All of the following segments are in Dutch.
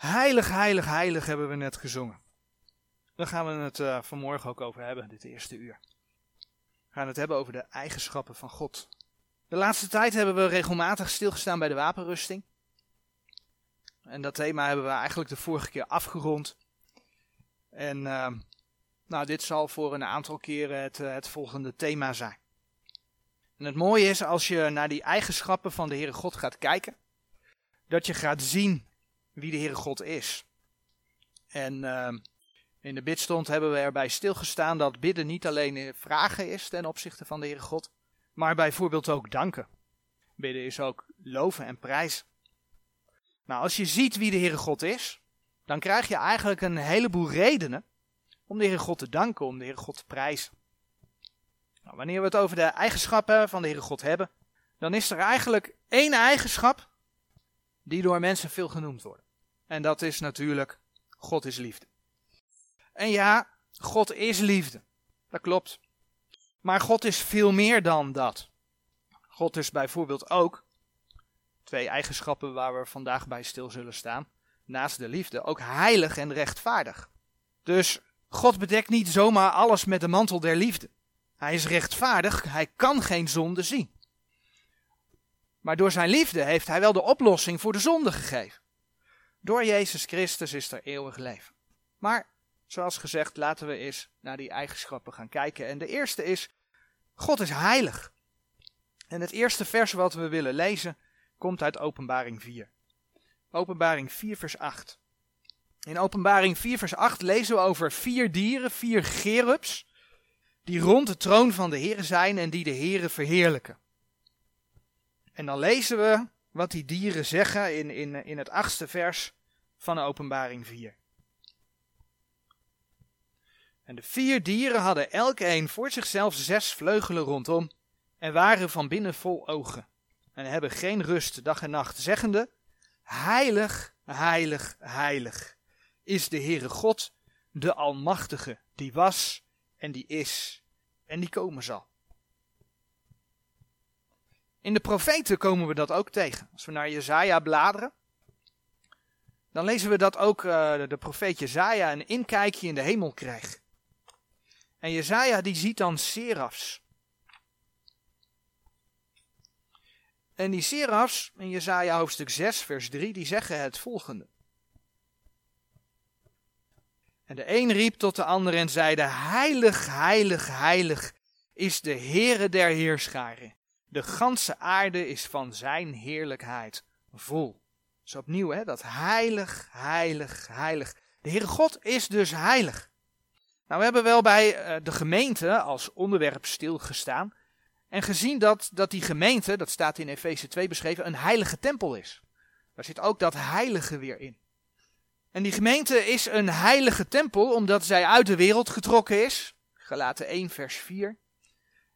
Heilig, heilig, heilig hebben we net gezongen. Daar gaan we het uh, vanmorgen ook over hebben, dit eerste uur. We gaan het hebben over de eigenschappen van God. De laatste tijd hebben we regelmatig stilgestaan bij de wapenrusting. En dat thema hebben we eigenlijk de vorige keer afgerond. En uh, nou, dit zal voor een aantal keren het, uh, het volgende thema zijn. En het mooie is als je naar die eigenschappen van de Heere God gaat kijken, dat je gaat zien wie de Heere God is. En uh, in de bidstond hebben we erbij stilgestaan dat bidden niet alleen vragen is ten opzichte van de Heere God, maar bijvoorbeeld ook danken. Bidden is ook loven en prijzen. Nou, als je ziet wie de Heere God is, dan krijg je eigenlijk een heleboel redenen om de Heere God te danken, om de Heere God te prijzen. Nou, wanneer we het over de eigenschappen van de Heere God hebben, dan is er eigenlijk één eigenschap die door mensen veel genoemd wordt. En dat is natuurlijk, God is liefde. En ja, God is liefde. Dat klopt. Maar God is veel meer dan dat. God is bijvoorbeeld ook, twee eigenschappen waar we vandaag bij stil zullen staan, naast de liefde, ook heilig en rechtvaardig. Dus God bedekt niet zomaar alles met de mantel der liefde. Hij is rechtvaardig, hij kan geen zonde zien. Maar door zijn liefde heeft hij wel de oplossing voor de zonde gegeven. Door Jezus Christus is er eeuwig leven. Maar, zoals gezegd, laten we eens naar die eigenschappen gaan kijken. En de eerste is, God is heilig. En het eerste vers wat we willen lezen, komt uit Openbaring 4. Openbaring 4 vers 8. In Openbaring 4 vers 8 lezen we over vier dieren, vier gerubs, die rond de troon van de Heer zijn en die de Heere verheerlijken. En dan lezen we wat die dieren zeggen in, in, in het achtste vers van Openbaring 4. En de vier dieren hadden elk een voor zichzelf zes vleugelen rondom en waren van binnen vol ogen en hebben geen rust dag en nacht, zeggende, Heilig, heilig, heilig is de Heere God, de Almachtige, die was en die is en die komen zal. In de profeten komen we dat ook tegen. Als we naar Jezaja bladeren, dan lezen we dat ook uh, de profeet Jezaja een inkijkje in de hemel krijgt. En Jezaja die ziet dan serafs. En die serafs in Jezaja hoofdstuk 6 vers 3 die zeggen het volgende. En de een riep tot de ander en zeide, heilig, heilig, heilig is de Heere der Heerscharen. De ganse aarde is van zijn heerlijkheid vol. Dus opnieuw, hè, dat heilig, heilig, heilig. De Heere God is dus heilig. Nou, we hebben wel bij uh, de gemeente als onderwerp stilgestaan. En gezien dat, dat die gemeente, dat staat in Efeze 2 beschreven, een heilige tempel is. Daar zit ook dat heilige weer in. En die gemeente is een heilige tempel omdat zij uit de wereld getrokken is. Gelaten 1 vers 4.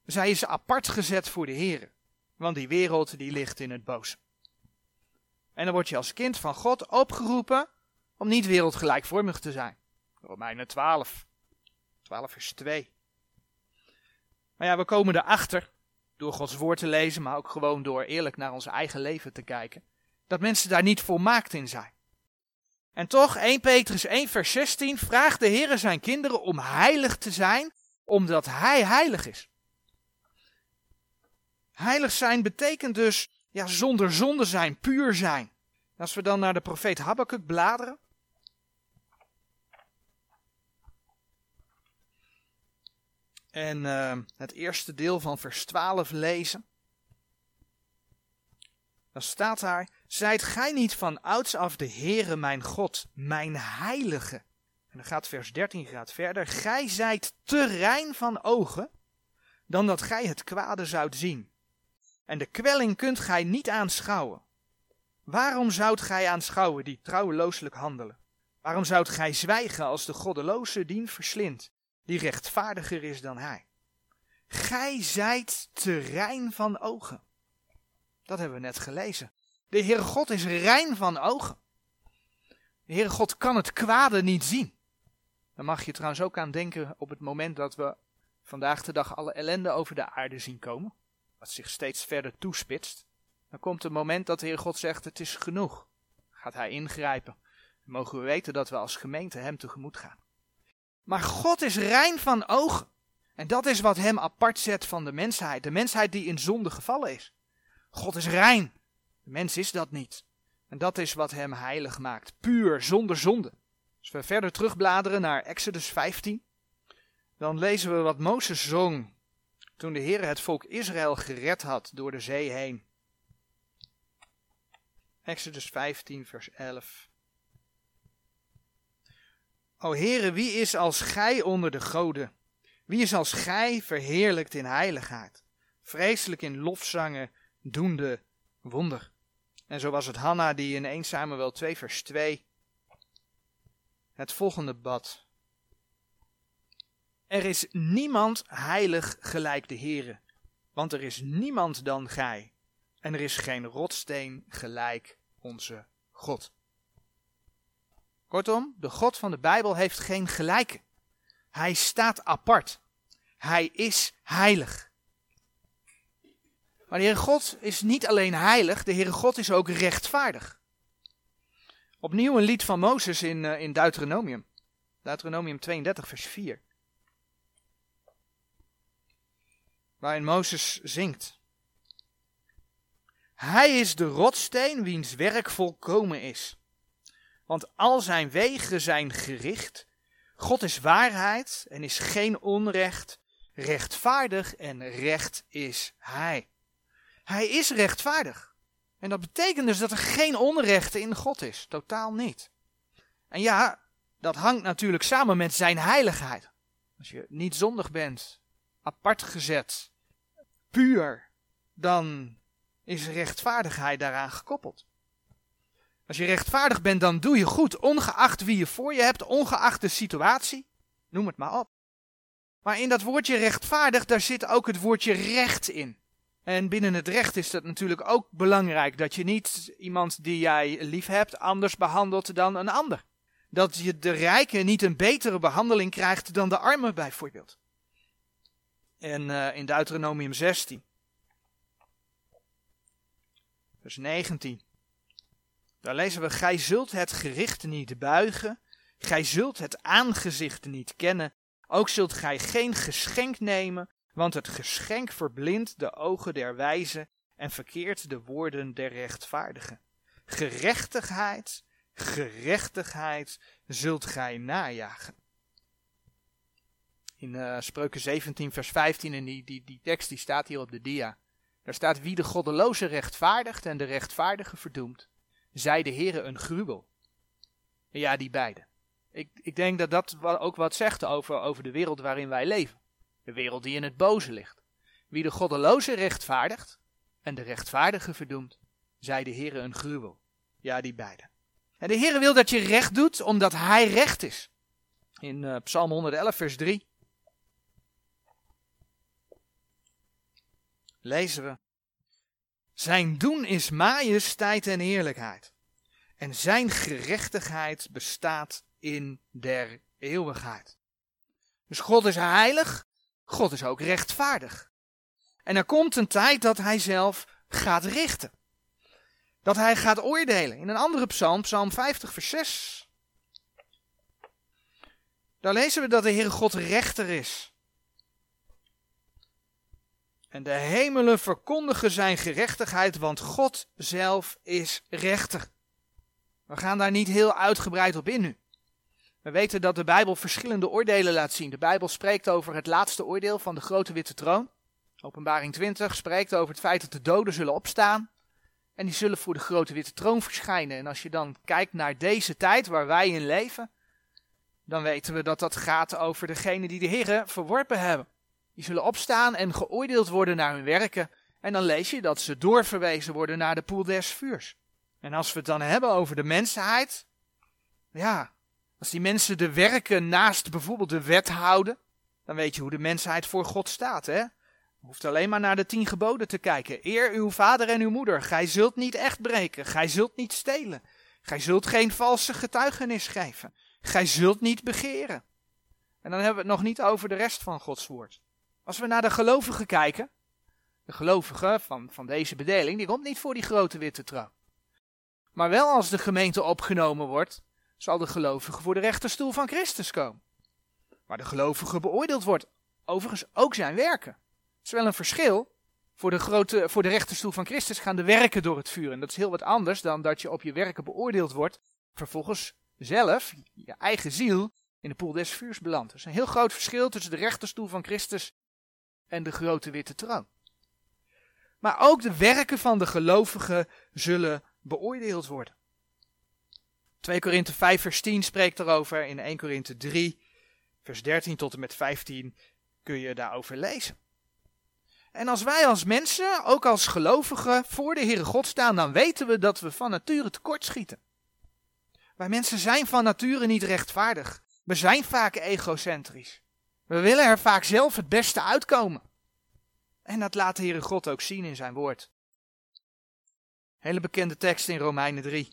Zij is apart gezet voor de Heer. Want die wereld die ligt in het boze. En dan word je als kind van God opgeroepen om niet wereldgelijkvormig te zijn. Romeinen 12. 12 vers 2. Maar ja, we komen erachter, door Gods woord te lezen, maar ook gewoon door eerlijk naar ons eigen leven te kijken, dat mensen daar niet volmaakt in zijn. En toch, 1 Petrus 1 vers 16 vraagt de Heer zijn kinderen om heilig te zijn, omdat Hij heilig is. Heilig zijn betekent dus ja, zonder zonde zijn, puur zijn. Als we dan naar de profeet Habakkuk bladeren. En uh, het eerste deel van vers 12 lezen. Dan staat daar, zijt gij niet van ouds af de Heere mijn God, mijn heilige. En dan gaat vers 13 gaat verder. Gij zijt te rein van ogen, dan dat gij het kwade zoudt zien. En de kwelling kunt gij niet aanschouwen. Waarom zoudt gij aanschouwen die trouwelooselijk handelen? Waarom zoudt gij zwijgen als de goddeloze dien verslindt, die rechtvaardiger is dan hij? Gij zijt te rein van ogen. Dat hebben we net gelezen. De Heere God is rein van ogen. De Heere God kan het kwade niet zien. Dan mag je trouwens ook aan denken op het moment dat we vandaag de dag alle ellende over de aarde zien komen wat zich steeds verder toespitst, dan komt het moment dat de Heer God zegt: Het is genoeg. Gaat hij ingrijpen. mogen we weten dat we als gemeente Hem tegemoet gaan. Maar God is rein van ogen. En dat is wat Hem apart zet van de mensheid. De mensheid die in zonde gevallen is. God is rein. De mens is dat niet. En dat is wat Hem heilig maakt. Puur, zonder zonde. Als we verder terugbladeren naar Exodus 15, dan lezen we wat Mozes zong toen de Heer het volk Israël gered had door de zee heen. Exodus 15, vers 11. O Heere, wie is als gij onder de goden? Wie is als gij verheerlijkt in heiligheid? Vreselijk in lofzangen, doende wonder. En zo was het Hanna die in 1 Samuel 2 vers 2 het volgende bad. Er is niemand heilig gelijk de Heere, want er is niemand dan gij, en er is geen rotsteen gelijk onze God. Kortom, de God van de Bijbel heeft geen gelijke. Hij staat apart. Hij is heilig. Maar de Heere God is niet alleen heilig, de Heere God is ook rechtvaardig. Opnieuw een lied van Mozes in, uh, in Deuteronomium. Deuteronomium 32, vers 4. Waarin Mozes zingt. Hij is de rotsteen wiens werk volkomen is. Want al zijn wegen zijn gericht. God is waarheid en is geen onrecht. Rechtvaardig en recht is Hij. Hij is rechtvaardig. En dat betekent dus dat er geen onrecht in God is. Totaal niet. En ja, dat hangt natuurlijk samen met zijn heiligheid. Als je niet zondig bent, apart gezet, puur, dan is rechtvaardigheid daaraan gekoppeld. Als je rechtvaardig bent, dan doe je goed, ongeacht wie je voor je hebt, ongeacht de situatie. Noem het maar op. Maar in dat woordje rechtvaardig, daar zit ook het woordje recht in. En binnen het recht is het natuurlijk ook belangrijk dat je niet iemand die jij lief hebt anders behandelt dan een ander. Dat je de rijke niet een betere behandeling krijgt dan de arme bijvoorbeeld. En uh, in Deuteronomium 16, vers 19. Daar lezen we: Gij zult het gericht niet buigen, gij zult het aangezicht niet kennen, ook zult gij geen geschenk nemen want het geschenk verblindt de ogen der wijze en verkeert de woorden der rechtvaardigen. Gerechtigheid, gerechtigheid zult gij najagen. In uh, Spreuken 17 vers 15, en die, die, die tekst die staat hier op de dia. Daar staat wie de goddeloze rechtvaardigt en de rechtvaardige verdoemt, zij de Heere een gruwel. Ja, die beide. Ik, ik denk dat dat ook wat zegt over, over de wereld waarin wij leven. De wereld die in het boze ligt. Wie de goddeloze rechtvaardigt en de rechtvaardige verdoemt, zij de Heere een gruwel. Ja, die beide. En de Heere wil dat je recht doet, omdat Hij recht is. In uh, Psalm 111, vers 3. Lezen we. Zijn doen is majesteit en heerlijkheid. En zijn gerechtigheid bestaat in der eeuwigheid. Dus God is heilig God is ook rechtvaardig. En er komt een tijd dat hij zelf gaat richten. Dat hij gaat oordelen. In een andere psalm, psalm 50 vers 6. Daar lezen we dat de Heere God rechter is. En de hemelen verkondigen zijn gerechtigheid, want God zelf is rechter. We gaan daar niet heel uitgebreid op in nu. We weten dat de Bijbel verschillende oordelen laat zien. De Bijbel spreekt over het laatste oordeel van de grote witte troon. Openbaring 20 spreekt over het feit dat de doden zullen opstaan. En die zullen voor de grote witte troon verschijnen. En als je dan kijkt naar deze tijd waar wij in leven, dan weten we dat dat gaat over degenen die de Heeren verworpen hebben. Die zullen opstaan en geoordeeld worden naar hun werken. En dan lees je dat ze doorverwezen worden naar de poel des vuurs. En als we het dan hebben over de mensheid, ja, als die mensen de werken naast bijvoorbeeld de wet houden, dan weet je hoe de mensheid voor God staat. Hè? Je hoeft alleen maar naar de tien geboden te kijken. Eer uw vader en uw moeder. Gij zult niet echt breken. Gij zult niet stelen. Gij zult geen valse getuigenis geven. Gij zult niet begeren. En dan hebben we het nog niet over de rest van Gods woord. Als we naar de gelovigen kijken, de gelovigen van, van deze bedeling, die komt niet voor die grote witte troon. Maar wel als de gemeente opgenomen wordt, zal de gelovige voor de rechterstoel van Christus komen. Waar de gelovige beoordeeld wordt, overigens ook zijn werken. Het is wel een verschil. Voor de, grote, voor de rechterstoel van Christus gaan de werken door het vuur. En dat is heel wat anders dan dat je op je werken beoordeeld wordt. Vervolgens zelf, je eigen ziel, in de poel des vuurs belandt. Er is een heel groot verschil tussen de rechterstoel van Christus en de grote witte troon. Maar ook de werken van de gelovigen zullen beoordeeld worden. 2 Korinthe 5 vers 10 spreekt erover. In 1 Korinthe 3 vers 13 tot en met 15 kun je daarover lezen. En als wij als mensen, ook als gelovigen, voor de Heere God staan, dan weten we dat we van nature tekortschieten. Wij mensen zijn van nature niet rechtvaardig. We zijn vaak egocentrisch. We willen er vaak zelf het beste uitkomen. En dat laat de Heere God ook zien in zijn woord. Hele bekende tekst in Romeinen 3.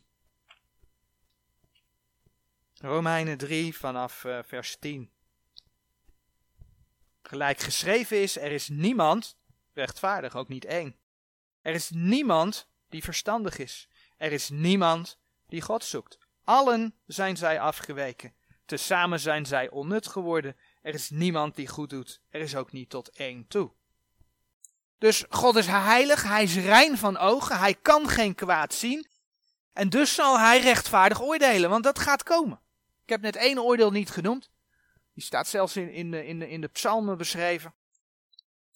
Romeinen 3 vanaf uh, vers 10. Gelijk geschreven is, er is niemand rechtvaardig, ook niet één. Er is niemand die verstandig is. Er is niemand die God zoekt. Allen zijn zij afgeweken. Tezamen zijn zij onnut geworden. Er is niemand die goed doet. Er is ook niet tot één toe. Dus God is heilig, hij is rein van ogen, hij kan geen kwaad zien. En dus zal hij rechtvaardig oordelen, want dat gaat komen. Ik heb net één oordeel niet genoemd. Die staat zelfs in, in, de, in, de, in de psalmen beschreven.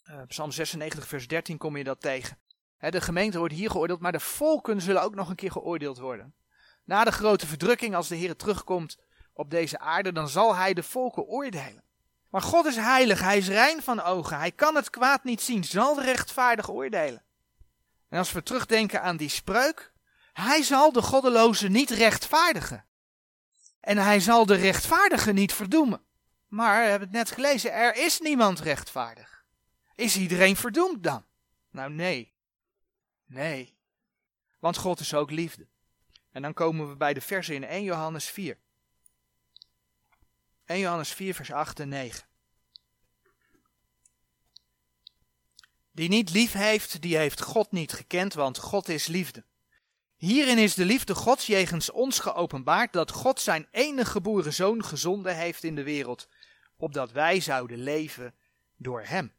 Uh, Psalm 96, vers 13 kom je dat tegen. de gemeente wordt hier geoordeeld, maar de volken zullen ook nog een keer geoordeeld worden. Na de grote verdrukking, als de Heer terugkomt op deze aarde, dan zal hij de volken oordelen. Maar God is heilig, hij is rein van ogen, hij kan het kwaad niet zien, zal rechtvaardig oordelen. En als we terugdenken aan die spreuk, hij zal de goddeloze niet rechtvaardigen. En hij zal de rechtvaardige niet verdoemen. Maar, we hebben het net gelezen, er is niemand rechtvaardig. Is iedereen verdoemd dan? Nou nee. Nee. Want God is ook liefde. En dan komen we bij de versen in 1 Johannes 4. 1 Johannes 4, vers 8 en 9. Die niet lief heeft, die heeft God niet gekend, want God is liefde. Hierin is de liefde Gods jegens ons geopenbaard, dat God zijn enige geboren zoon gezonden heeft in de wereld, opdat wij zouden leven door hem.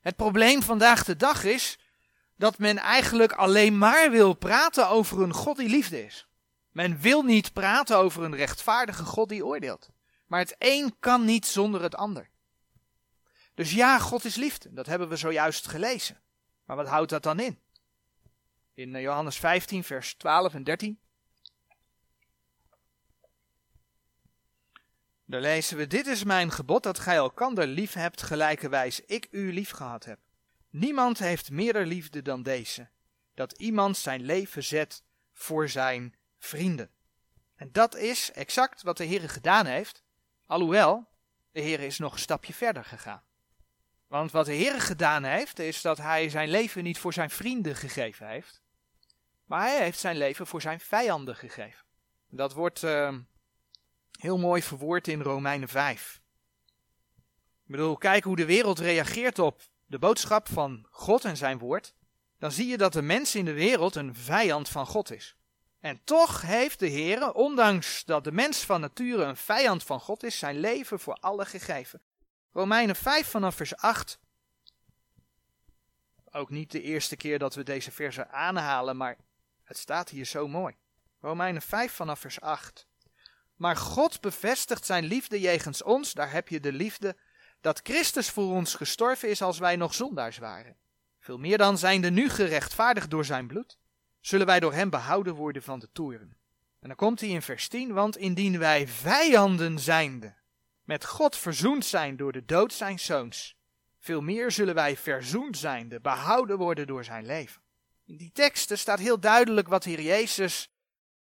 Het probleem vandaag de dag is dat men eigenlijk alleen maar wil praten over een God die liefde is. Men wil niet praten over een rechtvaardige God die oordeelt. Maar het een kan niet zonder het ander. Dus ja, God is liefde. Dat hebben we zojuist gelezen. Maar wat houdt dat dan in? In eh, Johannes 15, vers 12 en 13. Daar lezen we: Dit is mijn gebod dat gij elkander lief hebt, gelijkerwijs ik u lief gehad heb. Niemand heeft meerder liefde dan deze, dat iemand zijn leven zet voor zijn vrienden. En dat is exact wat de Heer gedaan heeft Alhoewel, de Heer is nog een stapje verder gegaan. Want wat de Heer gedaan heeft, is dat hij zijn leven niet voor zijn vrienden gegeven heeft, maar hij heeft zijn leven voor zijn vijanden gegeven. Dat wordt uh, heel mooi verwoord in Romeinen 5. Ik bedoel, kijk hoe de wereld reageert op de boodschap van God en zijn woord. Dan zie je dat de mens in de wereld een vijand van God is. En toch heeft de Heer, ondanks dat de mens van nature een vijand van God is, zijn leven voor alle gegeven. Romeinen 5 vanaf vers 8. Ook niet de eerste keer dat we deze versen aanhalen, maar het staat hier zo mooi. Romeinen 5 vanaf vers 8. Maar God bevestigt zijn liefde jegens ons, daar heb je de liefde, dat Christus voor ons gestorven is als wij nog zondaars waren. Veel meer dan zijnde nu gerechtvaardigd door zijn bloed zullen wij door hem behouden worden van de toeren. En dan komt hij in vers 10, want indien wij vijanden zijnde met God verzoend zijn door de dood zijn zoons, veel meer zullen wij verzoend zijnde behouden worden door zijn leven. In die teksten staat heel duidelijk wat Heer Jezus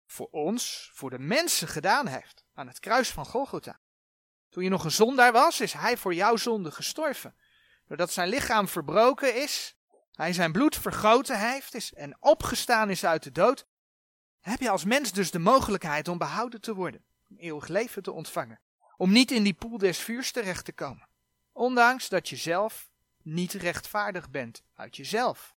voor ons, voor de mensen gedaan heeft aan het kruis van Golgotha. Toen je nog een zondaar was, is hij voor jouw zonde gestorven. Doordat zijn lichaam verbroken is, hij zijn bloed vergoten heeft is en opgestaan is uit de dood, heb je als mens dus de mogelijkheid om behouden te worden, om eeuwig leven te ontvangen, om niet in die poel des vuurs terecht te komen, ondanks dat je zelf niet rechtvaardig bent uit jezelf.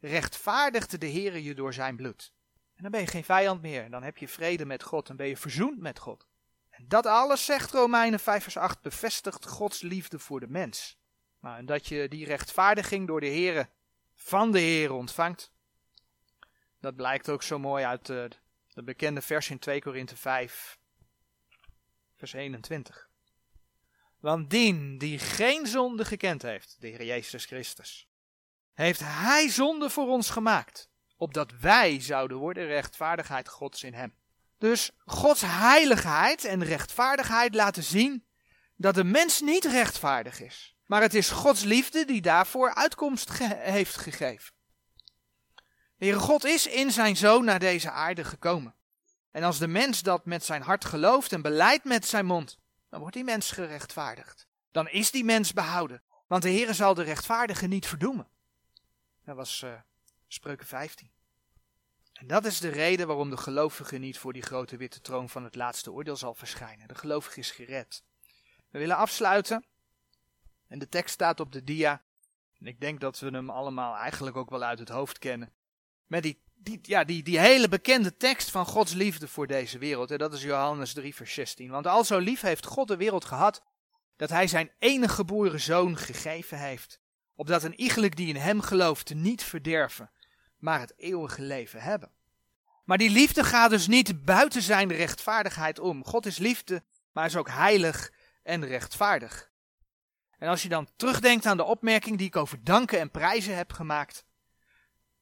Rechtvaardigde de Heere je door zijn bloed. En dan ben je geen vijand meer. Dan heb je vrede met God. Dan ben je verzoend met God. En dat alles, zegt Romeinen 5 vers 8, bevestigt Gods liefde voor de mens. Maar en dat je die rechtvaardiging door de Here, van de Heer ontvangt. Dat blijkt ook zo mooi uit de, de bekende vers in 2 Korinthe 5, vers 21. Want dien die geen zonde gekend heeft, de Heer Jezus Christus, heeft Hij zonde voor ons gemaakt, opdat wij zouden worden rechtvaardigheid Gods in Hem. Dus Gods heiligheid en rechtvaardigheid laten zien dat de mens niet rechtvaardig is. Maar het is Gods liefde die daarvoor uitkomst heeft gegeven. De Heere God is in zijn Zoon naar deze aarde gekomen. En als de mens dat met zijn hart gelooft en beleidt met zijn mond, dan wordt die mens gerechtvaardigd. Dan is die mens behouden. Want de Heere zal de rechtvaardige niet verdoemen. Dat was uh, Spreuken 15. En dat is de reden waarom de gelovige niet voor die grote witte troon van het laatste oordeel zal verschijnen. De gelovige is gered. We willen afsluiten. En de tekst staat op de dia. En ik denk dat we hem allemaal eigenlijk ook wel uit het hoofd kennen. Met die, die, ja, die, die hele bekende tekst van Gods liefde voor deze wereld. En dat is Johannes 3, vers 16. Want al zo lief heeft God de wereld gehad. dat hij zijn enige geboren zoon gegeven heeft. Opdat een iegelijk die in hem gelooft niet verderven maar het eeuwige leven hebben. Maar die liefde gaat dus niet buiten zijn rechtvaardigheid om. God is liefde, maar is ook heilig en rechtvaardig. En als je dan terugdenkt aan de opmerking die ik over danken en prijzen heb gemaakt,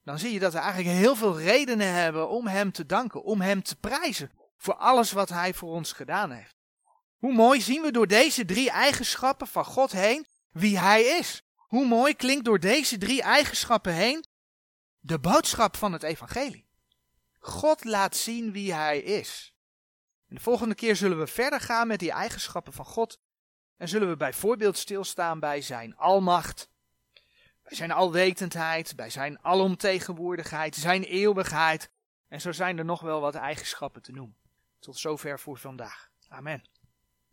dan zie je dat we eigenlijk heel veel redenen hebben om Hem te danken, om Hem te prijzen voor alles wat Hij voor ons gedaan heeft. Hoe mooi zien we door deze drie eigenschappen van God heen wie Hij is. Hoe mooi klinkt door deze drie eigenschappen heen de boodschap van het evangelie. God laat zien wie hij is. En de volgende keer zullen we verder gaan met die eigenschappen van God. En zullen we bijvoorbeeld stilstaan bij zijn almacht, bij zijn alwetendheid, bij zijn alomtegenwoordigheid, zijn eeuwigheid. En zo zijn er nog wel wat eigenschappen te noemen. Tot zover voor vandaag. Amen.